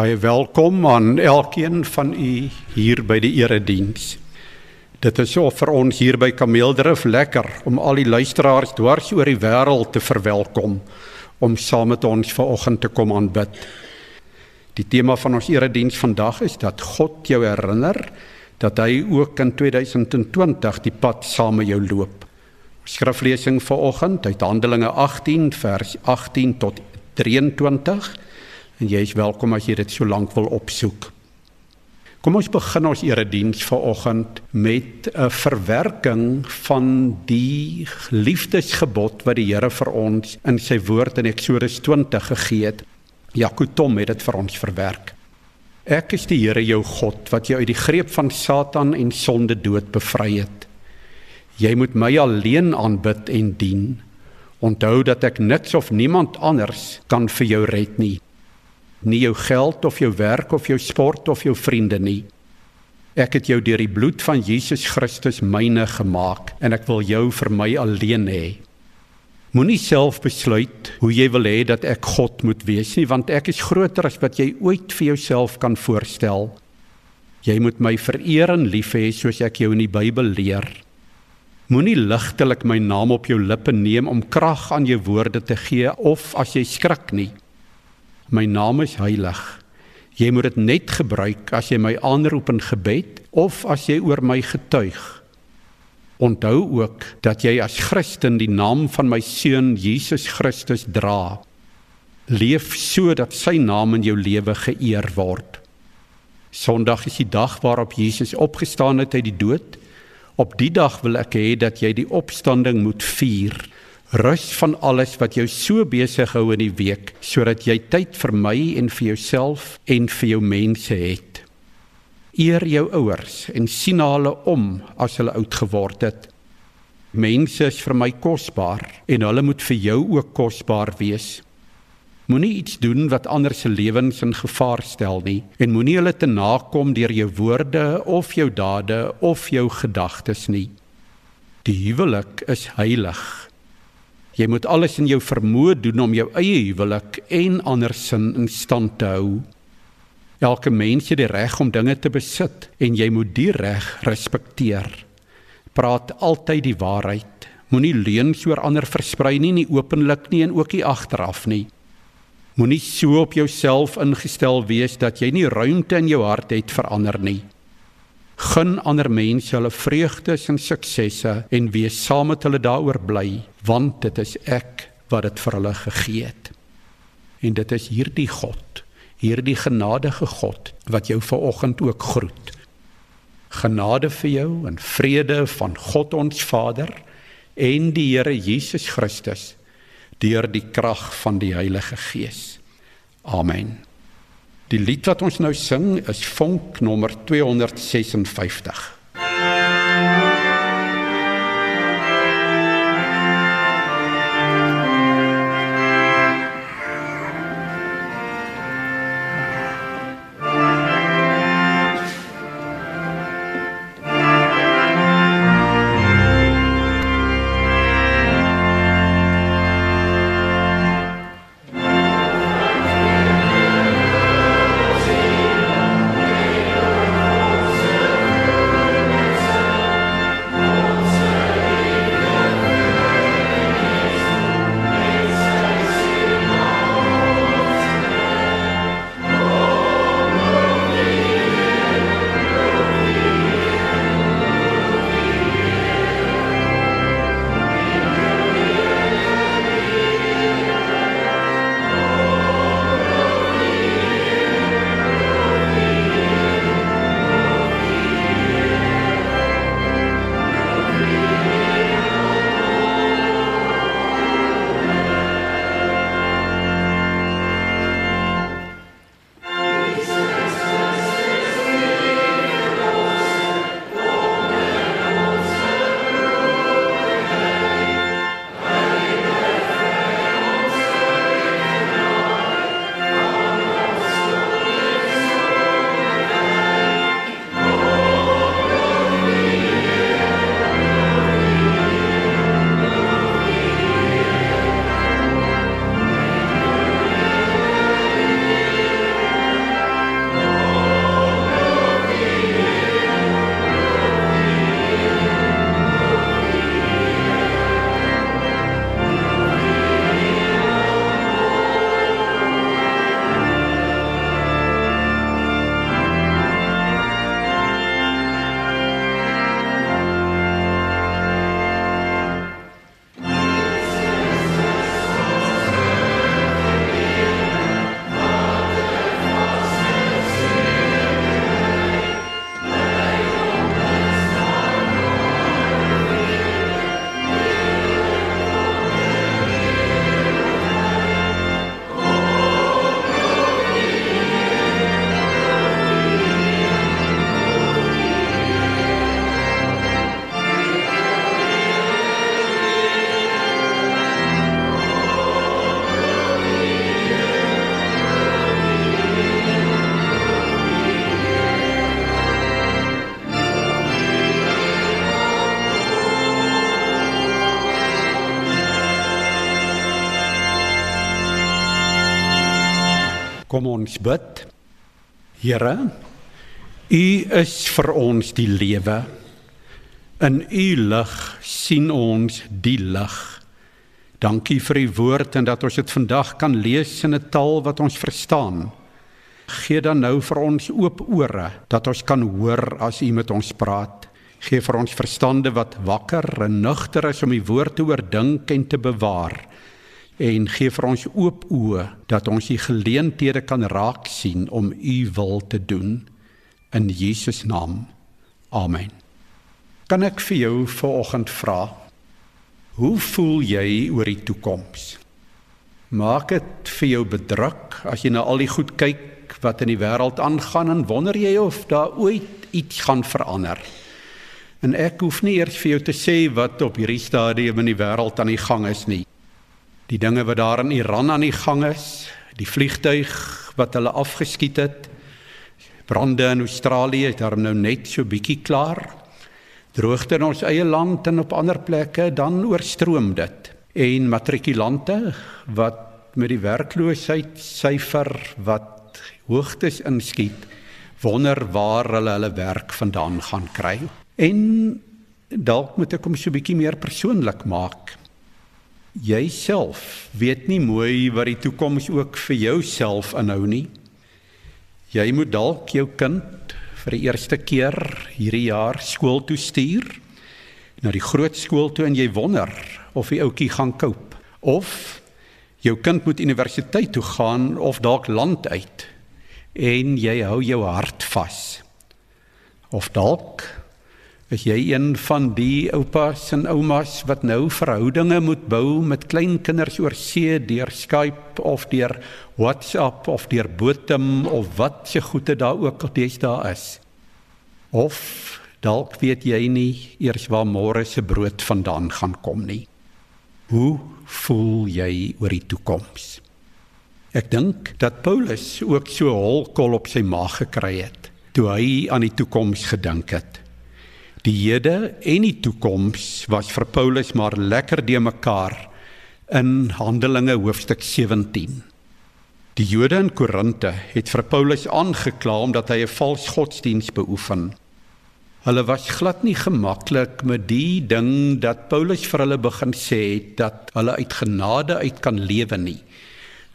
Baie welkom aan elkeen van u hier by die erediens. Dit is so vir ons hier by Kameeldrif lekker om al die luisteraars dwars oor die wêreld te verwelkom om saam met ons vanoggend te kom aanbid. Die tema van ons erediens vandag is dat God jou herinner dat hy ook in 2020 die pad saam met jou loop. Skriflesing vanoggend uit Handelinge 18 vers 18 tot 23 en jy is welkom as jy dit so lank wil opsoek. Kom ons begin ons erediens vanoggend met 'n verwerking van die liefdesgebod wat die Here vir ons in sy woord in Eksodus 20 gegee het. Jakob Tom het dit vir ons verwerk. Ek is die Here jou God wat jou uit die greep van Satan en sonde dood bevry het. Jy moet my alleen aanbid en dien. Onthou dat ek niks of niemand anders kan vir jou red nie nie jou geld of jou werk of jou sport of jou vriende nie. Ek het jou deur die bloed van Jesus Christus myne gemaak en ek wil jou vir my alleen hê. Moenie self besluit hoe jy wil hê dat ek God moet wees nie, want ek is groter as wat jy ooit vir jouself kan voorstel. Jy moet my vereer en lief hê soos ek jou in die Bybel leer. Moenie ligtelik my naam op jou lippe neem om krag aan jou woorde te gee of as jy skrik nie. My naam is heilig. Jy moet dit net gebruik as jy my aanroep in gebed of as jy oor my getuig. Onthou ook dat jy as Christen die naam van my seun Jesus Christus dra. Leef so dat sy naam in jou lewe geëer word. Sondag is die dag waarop Jesus opgestaan het uit die dood. Op die dag wil ek hê dat jy die opstanding moet vier. Rus van alles wat jou so besig hou in die week sodat jy tyd vir my en vir jouself en vir jou mense het. Eer jou ouers en sien hulle om as hulle oud geword het. Mense is vir my kosbaar en hulle moet vir jou ook kosbaar wees. Moenie iets doen wat ander se lewens in gevaar stel nie en moenie hulle te nakom deur jou woorde of jou dade of jou gedagtes nie. Die huwelik is heilig Jy moet alles in jou vermoë doen om jou eie huwelik en ander sin in stand te hou. Elke mens het die reg om dinge te besit en jy moet die reg respekteer. Praat altyd die waarheid. Moenie leuns oor ander versprei nie, nie openlik nie en ook nie agteraf nie. Moenie so op jouself ingestel wees dat jy nie ruimte in jou hart het vir ander nie. Gun ander mense hulle vreugdes en suksesse en wees saam met hulle daaroor bly, want dit is ek wat dit vir hulle gegee het. En dit is hierdie God, hierdie genadige God wat jou vanoggend ook groet. Genade vir jou en vrede van God ons Vader en die Here Jesus Christus deur die krag van die Heilige Gees. Amen. Die lied wat ons nou sing is vonk nommer 256. Kom ons bid. Here, U is vir ons die lewe. In U lig sien ons die lig. Dankie vir U woord en dat ons dit vandag kan lees in 'n taal wat ons verstaan. Gee dan nou vir ons oop ore dat ons kan hoor as U met ons praat. Gee vir ons verstande wat wakker en nugter is om U woord te oordink en te bewaar en gee vir ons oop oë dat ons die geleenthede kan raak sien om u wil te doen in Jesus naam. Amen. Kan ek vir jou vanoggend vra hoe voel jy oor die toekoms? Maak dit vir jou bedruk as jy na al die goed kyk wat in die wêreld aangaan en wonder jy of daar ooit iets gaan verander? En ek hoef nie eers vir jou te sê wat op hierdie stadium in die wêreld aan die gang is nie die dinge wat daar in Iran aan die gang is, die vliegtuig wat hulle afgeskiet het, brande in Australië is daar nou net so bietjie klaar. Droogte in ons eie land en op ander plekke, dan oorstroom dit. En matrikulante wat met die werkloosheidsyfer wat hoogtes inskiet, wonder waar hulle hulle werk vandaan gaan kry. En dalk moet ek hom so bietjie meer persoonlik maak jouself weet nie mooi wat die toekoms ook vir jouself inhou nie. Jy moet dalk jou kind vir die eerste keer hierdie jaar skool toe stuur na die groot skool toe en jy wonder of die ouetjie gaan koop of jou kind moet universiteit toe gaan of dalk land uit en jy hou jou hart vas. Of dalk Is jy een van die oupas en oumas wat nou verhoudinge moet bou met kleinkinders oor see deur Skype of deur WhatsApp of deur Botem of wat se goede daar ook al deesdae is? Of dalk weet jy nie eers waar môre se brood vandaan gaan kom nie. Hoe voel jy oor die toekoms? Ek dink dat Paulus ook so holkol op sy maag gekry het toe hy aan die toekoms gedink het. Die hede en die toekoms was vir Paulus maar lekker de mekaar in Handelinge hoofstuk 17. Die Jode in Korinte het vir Paulus aangekla omdat hy 'n vals godsdiens beoefen. Hulle was glad nie gemaklik met die ding dat Paulus vir hulle begin sê het dat hulle uit genade uit kan lewe nie.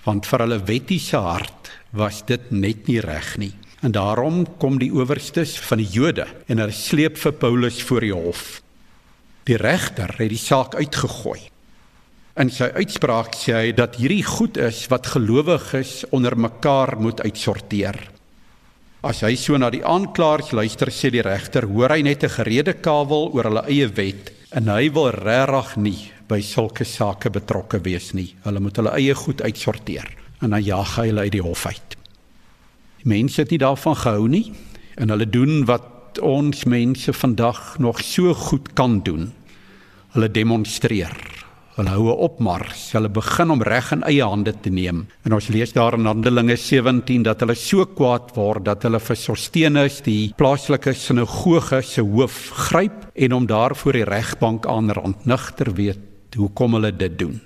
Want vir hulle wettiese hart was dit net nie reg nie. En daarom kom die owerstes van die Jode en hulle sleep vir Paulus voor die hof. Die regter het die saak uitgegooi. In sy uitspraak sê hy dat hierdie goed is wat gelowiges onder mekaar moet uitsorteer. As hy so na die aanklaers luister, sê die regter, hoor hy net 'n gerede kawel oor hulle eie wet en hy wil regtig nie by sulke sake betrokke wees nie. Hulle moet hulle eie goed uitsorteer en dan jaag hy hulle uit die hof uit mense het nie daarvan gehou nie en hulle doen wat ons mense vandag nog so goed kan doen. Hulle demonstreer. Hulle hou 'n opmars. Hulle begin om reg in eie hande te neem. En ons lees daar in Handelinge 17 dat hulle so kwaad word dat hulle vir Sostenus, die plaaslike sinagoge se hoof, gryp en hom daar voor die regbank aanrand. Nugter weet hoekom hulle dit doen.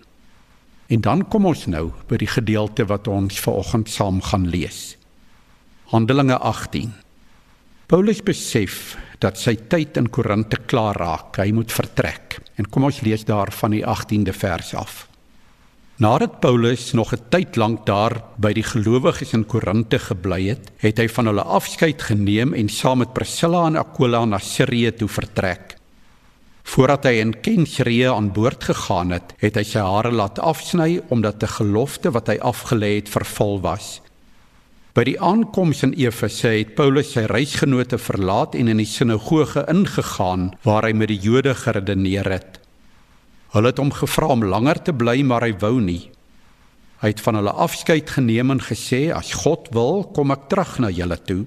En dan kom ons nou by die gedeelte wat ons vanoggend saam gaan lees. Handelinge 18. Paulus besef dat sy tyd in Korinthe klaar raak. Hy moet vertrek. En kom ons lees daar van die 18de vers af. Nadat Paulus nog 'n tyd lank daar by die gelowiges in Korinthe gebly het, het hy van hulle afskeid geneem en saam met Priscilla en Aquila na Sirië toe vertrek. Voordat hy in Kensreë aan boord gegaan het, het hy sy hare laat afsny omdat 'n gelofte wat hy afgelê het vervul was. By die aankoms in Efese het Paulus sy reisgenote verlaat en in die sinagoge ingegaan waar hy met die Jode geredeneer het. Hulle het hom gevra om langer te bly, maar hy wou nie. Hy het van hulle afskeid geneem en gesê: "As God wil, kom ek terug na julle toe."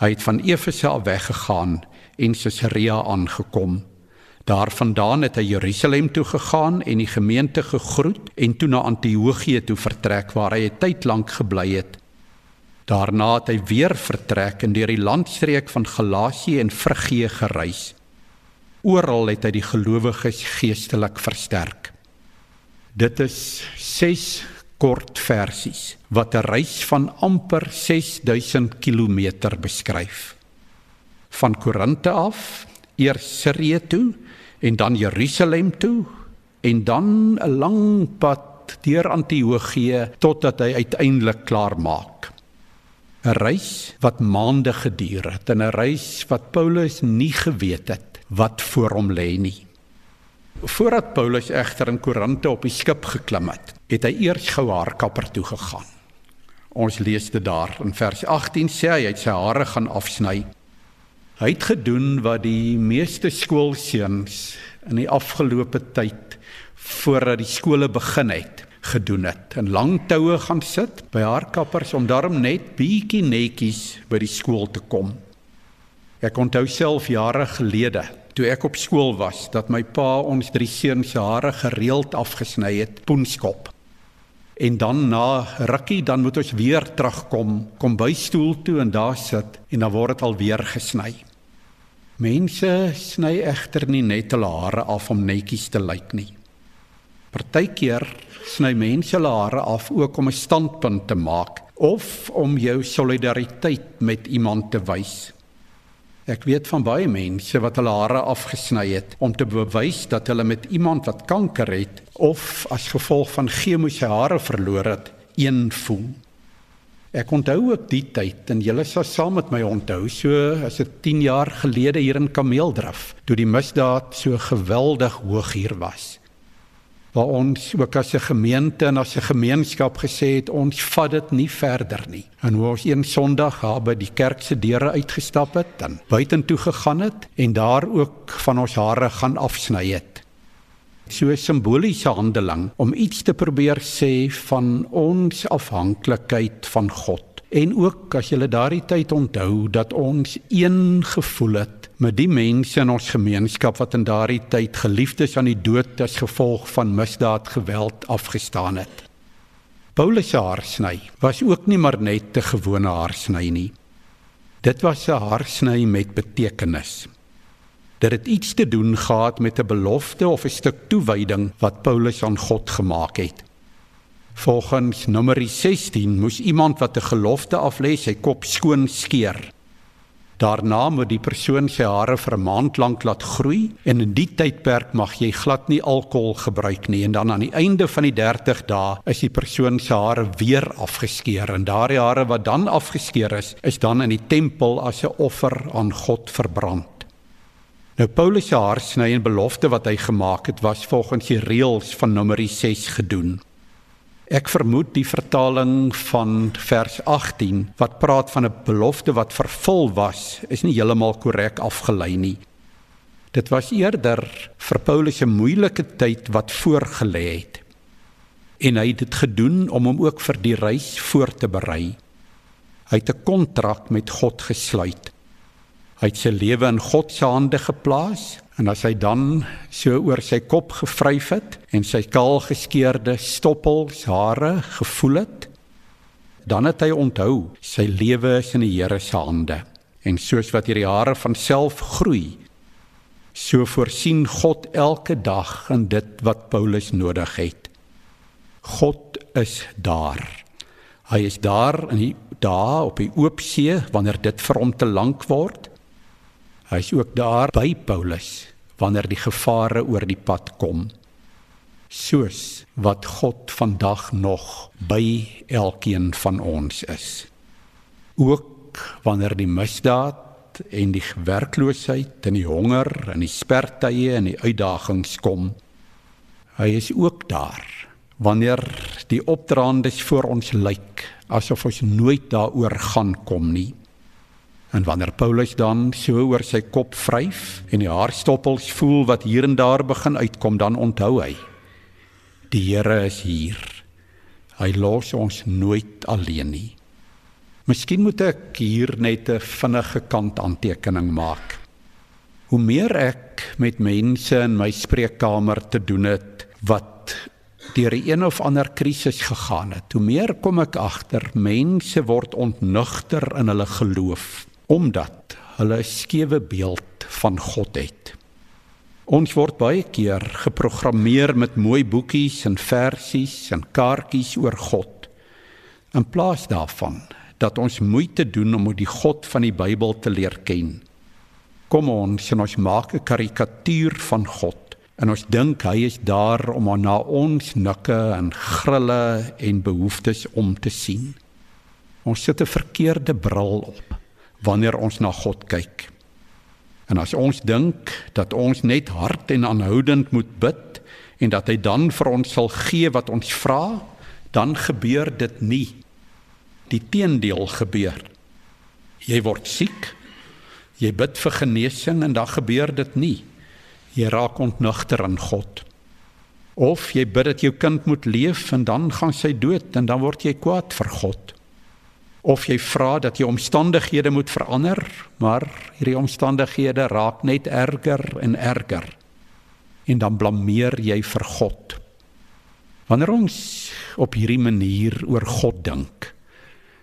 Hy het van Efese af weggegaan en Caesarea aangekom. Daarvandaan het hy Jerusalem toe gegaan en die gemeente gegroet en toe na Antiochië toe vertrek waar hy 'n tyd lank gebly het. Daarna het hy weer vertrek en deur die landstreek van Galasië en Frigië gereis. Oral het hy die gelowiges geestelik versterk. Dit is 6 kort versies wat 'n reis van amper 6000 km beskryf. Van Korinthe af, eers Sirië toe en dan Jerusalem toe en dan 'n lang pad deur Antiochië totdat hy uiteindelik klaar maak. 'n Reis wat maande geduur het, 'n reis wat Paulus nie geweet het wat voor hom lê nie. Voordat Paulus egter in Korinthe op die skip geklim het, het hy eers gou haar kapper toe gegaan. Ons lees dit daar in vers 18 sê hy het sy hare gaan afsny. Hy het gedoen wat die meeste skoolseuns in die afgelope tyd voordat die skole begin het gedoen het. In lang toue gaan sit by haar kappers om daarom net bietjie netjies by die skool te kom. Ek onthou self jare gelede toe ek op skool was dat my pa ons drie seuns se hare gereeld afgesny het, poenskop. En dan na rukkie dan moet ons weer terugkom, kom by stoel toe en daar sit en dan word dit alweer gesny. Mense sny egter nie net hulle hare af om netjies te lyk nie. Partykeer sny mense hulle hare af ook om 'n standpunt te maak of om jou solidariteit met iemand te wys. Ek weet van baie mense wat hulle hare afgesny het om te bewys dat hulle met iemand wat kanker het of as gevolg van chemo sy hare verloor het, een voel. Ek onthou ook die tyd en julle sal saam met my onthou so as dit 10 jaar gelede hier in Kameeldraf toe die misdaad so geweldig hoog hier was waar ons ook as 'n gemeente en as 'n gemeenskap gesê het ons vat dit nie verder nie. En hoe ons een Sondag daar by die kerk se deure uitgestap het, dan buitentoe gegaan het en daar ook van ons hare gaan afsny het. So 'n simboliese handeling om iets te probeer sê van ons afhanklikheid van God. En ook as jy daardie tyd onthou dat ons een gevoel het met die mense in ons gemeenskap wat in daardie tyd geliefdes aan die dood as gevolg van misdaad geweld afgestaan het. Paulus se haarsny was ook nie maar net 'n gewone haarsny nie. Dit was 'n haarsny met betekenis. Dit het iets te doen gehad met 'n belofte of 'n stuk toewyding wat Paulus aan God gemaak het. Volgens Numeri 16 moes iemand wat 'n gelofte aflê sy kop skoon skeer Daarna moet die persoon sy hare vir 'n maand lank laat groei en in die tydperk mag jy glad nie alkohol gebruik nie en dan aan die einde van die 30 dae is die persoon se hare weer afgeskeer en daardie hare wat dan afgeskeer is, is dan in die tempel as 'n offer aan God verbrand. Nou Paulus se haarsny en belofte wat hy gemaak het was volgens die reëls van Numeri 6 gedoen. Ek vermoed die vertaling van vers 18 wat praat van 'n belofte wat vervul was, is nie heeltemal korrek afgelei nie. Dit was eerder vir Paulus 'n moeilike tyd wat voorgelê het. En hy het dit gedoen om hom ook vir die reis voor te berei. Hy het 'n kontrak met God gesluit. Hy het sy lewe in God se hande geplaas En as hy dan so oor sy kop gevryf het en sy kaal geskeurde stoppels hare gevoel het, dan het hy onthou sy lewe is in die Here se hande. En soos wat hierdie hare van self groei, so voorsien God elke dag in dit wat Paulus nodig het. God is daar. Hy is daar in die dae op die oop see wanneer dit vir hom te lank word. Hy is ook daar by Paulus wanneer die gevare oor die pad kom. Soos wat God vandag nog by elkeen van ons is. Ook wanneer die misdaad en die werkloosheid en die honger en die spertye en die uitdagings kom. Hy is ook daar wanneer die opdraandes voor ons lyk asof ons nooit daaroor gaan kom nie. En wanneer Paulus dan so oor sy kop vryf en die haarstoppels voel wat hier en daar begin uitkom, dan onthou hy: Die Here is hier. Hy los ons nooit alleen nie. Miskien moet ek hier net 'n vinnige kant aantekening maak. Hoe meer ek met mense in my spreekkamer te doen het wat deur 'n een of ander krisis gegaan het, hoe meer kom ek agter mense word ontnugter in hulle geloof omdat hulle 'n skewe beeld van God het. Ons word baie keer geprogrammeer met mooi boekies en versies en kaartjies oor God. In plaas daarvan dat ons moeite doen om die God van die Bybel te leer ken. Kom ons en ons maak 'n karikatuur van God en ons dink hy is daar om na ons nikke en grille en behoeftes om te sien. Ons sit 'n verkeerde bril op wanneer ons na God kyk. En as ons dink dat ons net hard en aanhoudend moet bid en dat hy dan vir ons sal gee wat ons vra, dan gebeur dit nie. Die teendeel gebeur. Jy word siek. Jy bid vir genesing en dan gebeur dit nie. Jy raak ontnugter aan God. Of jy bid dat jou kind moet leef en dan gaan sy dood en dan word jy kwaad vir God of jy vra dat jou omstandighede moet verander, maar hierdie omstandighede raak net erger en erger. En dan blameer jy vir God. Wanneer ons op hierdie manier oor God dink,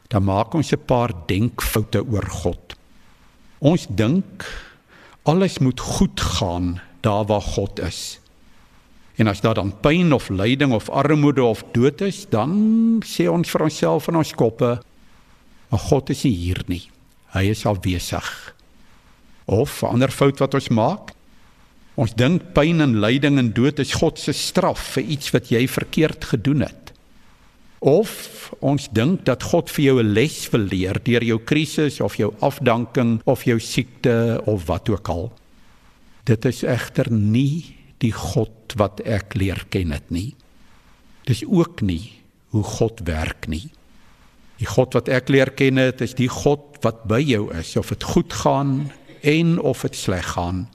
dan maak ons 'n paar denkfoute oor God. Ons dink alles moet goed gaan daar waar God is. En as daar dan pyn of lyding of armoede of dood is, dan sê ons vir onsself in ons koppe, Maar God is nie hier nie. Hy is afwesig. Of 'n ander fout wat ons maak, ons dink pyn en lyding en dood is God se straf vir iets wat jy verkeerd gedoen het. Of ons dink dat God vir jou 'n les wil leer deur jou krisis of jou afdanking of jou siekte of wat ook al. Dit is egter nie die God wat ek leer ken het nie. Dis ook nie hoe God werk nie. Die God wat ek leer ken het, is die God wat by jou is of dit goed gaan en of dit sleg gaan.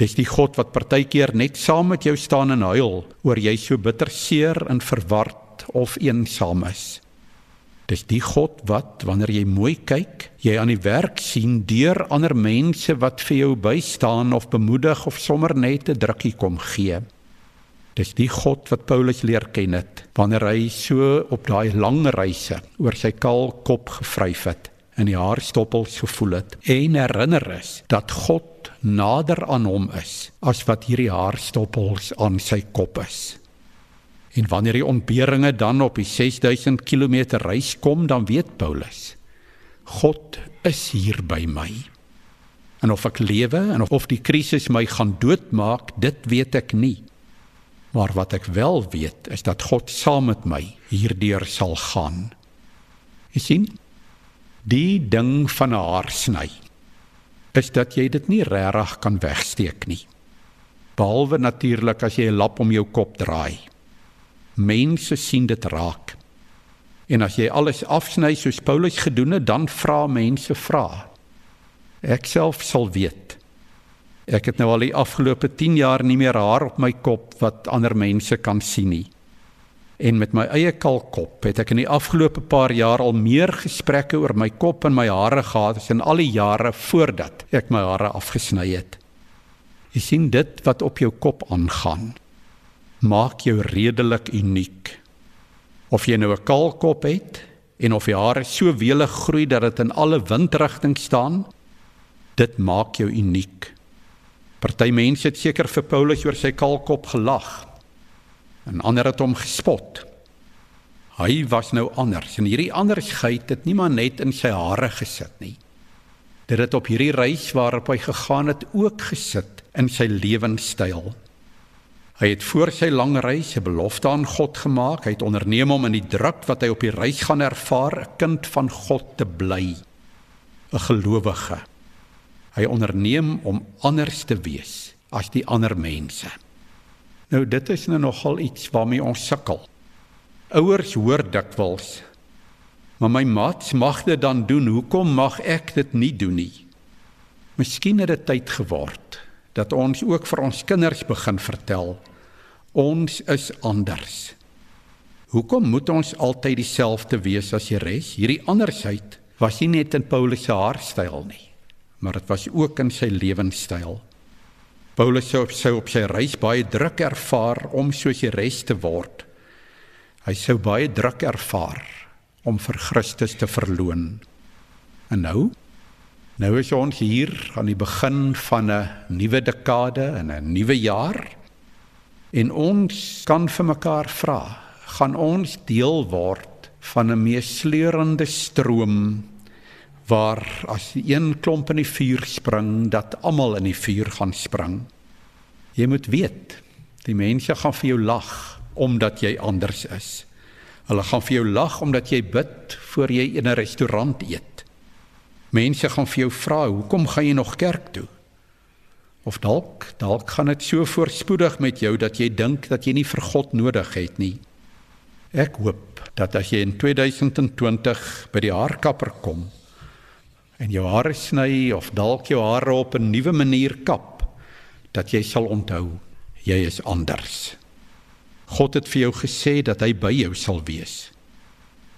Dis die God wat partykeer net saam met jou staan en huil oor jy so bitter seer en verward of eensaam is. Dis die God wat wanneer jy mooi kyk, jy aan die werk sien deur ander mense wat vir jou bystaan of bemoedig of sommer net 'n drukkie kom gee. Dis die God wat Paulus leer ken het wanneer hy so op daai lang reise oor sy kaal kop gevryf het en die haarstoppels gevoel het en herinner is dat God nader aan hom is as wat hierdie haarstoppels aan sy kop is. En wanneer die ontberinge dan op die 6000 km reis kom, dan weet Paulus God is hier by my. En of ek lewe en of die krisis my gaan doodmaak, dit weet ek nie. Maar wat ek wel weet is dat God saam met my hierdeur sal gaan. Jy sien? Die ding van 'n haar sny is dat jy dit nie regtig kan wegsteek nie. Behalwe natuurlik as jy 'n lap om jou kop draai. Mense sien dit raak. En as jy alles afsny soos Paulus gedoen het, dan vra mense vra. Ek self sal weet Ek het nou al die afgelope 10 jaar nie meer haar op my kop wat ander mense kan sien nie. En met my eie kalkop het ek in die afgelope paar jaar al meer gesprekke oor my kop en my hare gehad as in al die jare voordat ek my hare afgesny het. Jy sien dit wat op jou kop aangaan maak jou redelik uniek. Of jy nou 'n kalkop het en of jou hare so welig groei dat dit in alle windrigtinge staan, dit maak jou uniek. Party mense het seker vir Paulus oor sy kaalkop gelag. En ander het hom gespot. Hy was nou anders en hierdie andersheid het nie maar net in sy hare gesit nie. Dit het op hierdie reis waarop hy gegaan het ook gesit in sy lewenstyl. Hy het voor sy lang reis 'n belofte aan God gemaak. Hy het onderneem om in die druk wat hy op die reis gaan ervaar, 'n kind van God te bly. 'n gelowige. Hy onderneem om anders te wees as die ander mense. Nou dit is nou nogal iets waarmee ons sukkel. Ouers hoor dikwels: "Maar my maats mag dit dan doen, hoekom mag ek dit nie doen nie?" Miskien het dit tyd geword dat ons ook vir ons kinders begin vertel: "Ons is anders." Hoekom moet ons altyd dieselfde wees as die res? Hierdie andersheid was nie net in Paulus se haarstyl nie maar dit was ook in sy lewenstyl. Paulus sou op sy op sy reis baie druk ervaar om soos die res te word. Hy sou baie druk ervaar om vir Christus te verloon. En nou Nou is ons hier aan die begin van 'n nuwe dekade en 'n nuwe jaar. En ons kan vir mekaar vra, gaan ons deel word van 'n meesleurende stroom waar as een klomp in die vuur spring, dat almal in die vuur gaan spring. Jy moet weet, die mense gaan vir jou lag omdat jy anders is. Hulle gaan vir jou lag omdat jy bid voor jy in 'n restaurant eet. Mense gaan vir jou vra, "Hoekom gaan jy nog kerk toe?" Of dalk, dalk gaan dit so voorspoedig met jou dat jy dink dat jy nie vir God nodig het nie. Ek hoop dat as jy in 2020 by die haarkapper kom en jou hare sny of dalk jou hare op 'n nuwe manier kap, dat jy sal onthou jy is anders. God het vir jou gesê dat hy by jou sal wees.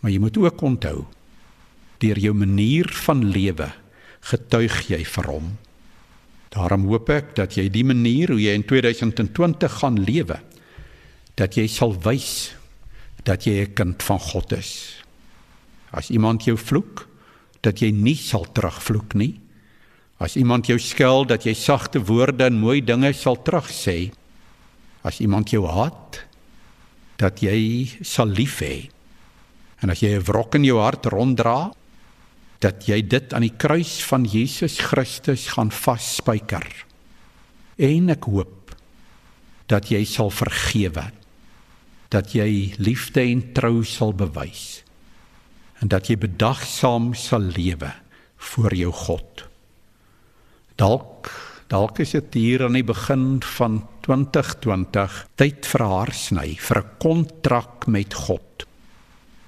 Maar jy moet ook onthou deur jou manier van lewe getuig jy vir hom. Daarom hoop ek dat jy die manier hoe jy in 2020 gaan lewe dat jy sal wys dat jy 'n kind van God is. As iemand jou vloek, dat jy nie sal terugvloek nie. As iemand jou skel, dat jy sagte woorde en mooi dinge sal terugsê. As iemand jou haat, dat jy sal lief hê. En as jy 'n wrok in jou hart ronddra, dat jy dit aan die kruis van Jesus Christus gaan vasspyker. En ek hoop dat jy sal vergewe. Dat jy liefde en trou sal bewys en dat jy bedagsaam sal lewe voor jou God. Dalk dalk is dit hier aan die begin van 2020 tyd vir haar sny vir 'n kontrak met God.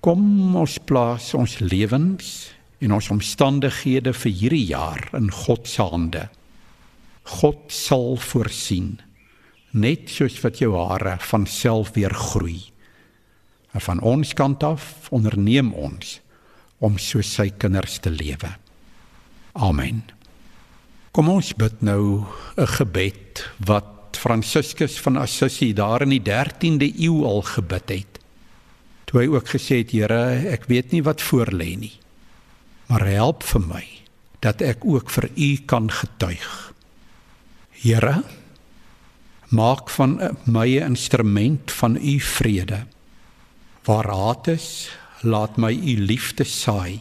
Kom ons plaas ons lewens en ons omstandighede vir hierdie jaar in God se hande. God sal voorsien net soos wat jou hare van self weer groei. En van ons kant af onderneem ons om so sy kinders te lewe. Amen. Kom ons bid nou 'n gebed wat Franciscus van Assisi daar in die 13de eeu al gebid het. Toe hy ook gesê het, Here, ek weet nie wat voor lê nie. Maar help vir my dat ek ook vir U kan getuig. Here, maak van my 'n instrument van U vrede Waar haat is, laat my u liefde saai.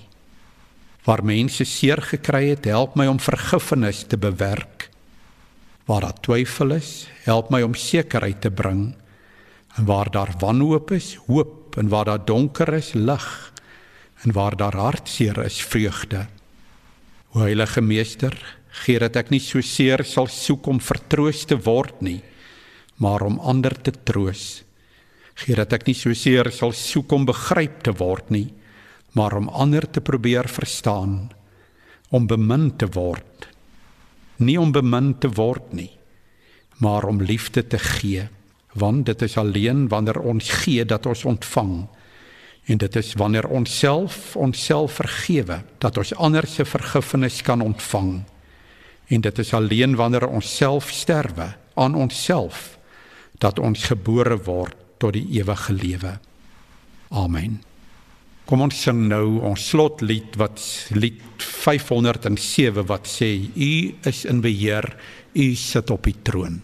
Waar mense seer gekry het, help my om vergifnis te bewerk. Waar daar twyfel is, help my om sekerheid te bring. En waar daar wanhoop is, hoop, en waar daar donker is, lig. En waar daar hartseer is, vreugde. O Heilige Meester, gee dat ek nie so seer sal soek om vertroos te word nie, maar om ander te troos gee dat ek nie so seer sal soek om begryp te word nie, maar om ander te probeer verstaan, om bemin te word. Nie om bemin te word nie, maar om liefde te gee, want dit is alleen wanneer ons gee dat ons ontvang. En dit is wanneer ons self onsself vergewe dat ons ander se vergifnis kan ontvang. En dit is alleen wanneer ons self sterwe aan onsself dat ons gebore word tot die ewige lewe. Amen. Kom ons sing nou ons slotlied wat lied 507 wat sê u is in beheer, u sit op die troon.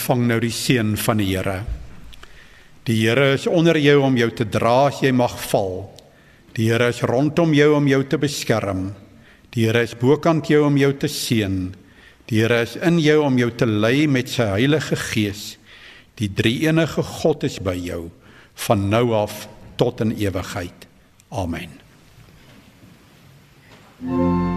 Ontvang nou die seën van die Here. Die Here is onder jou om jou te dra as jy mag val. Die Here is rondom jou om jou te beskerm. Die Here is bokant jou om jou te seën. Die Here is in jou om jou te lei met sy Heilige Gees. Die Drie-enige God is by jou van nou af tot in ewigheid. Amen. thank you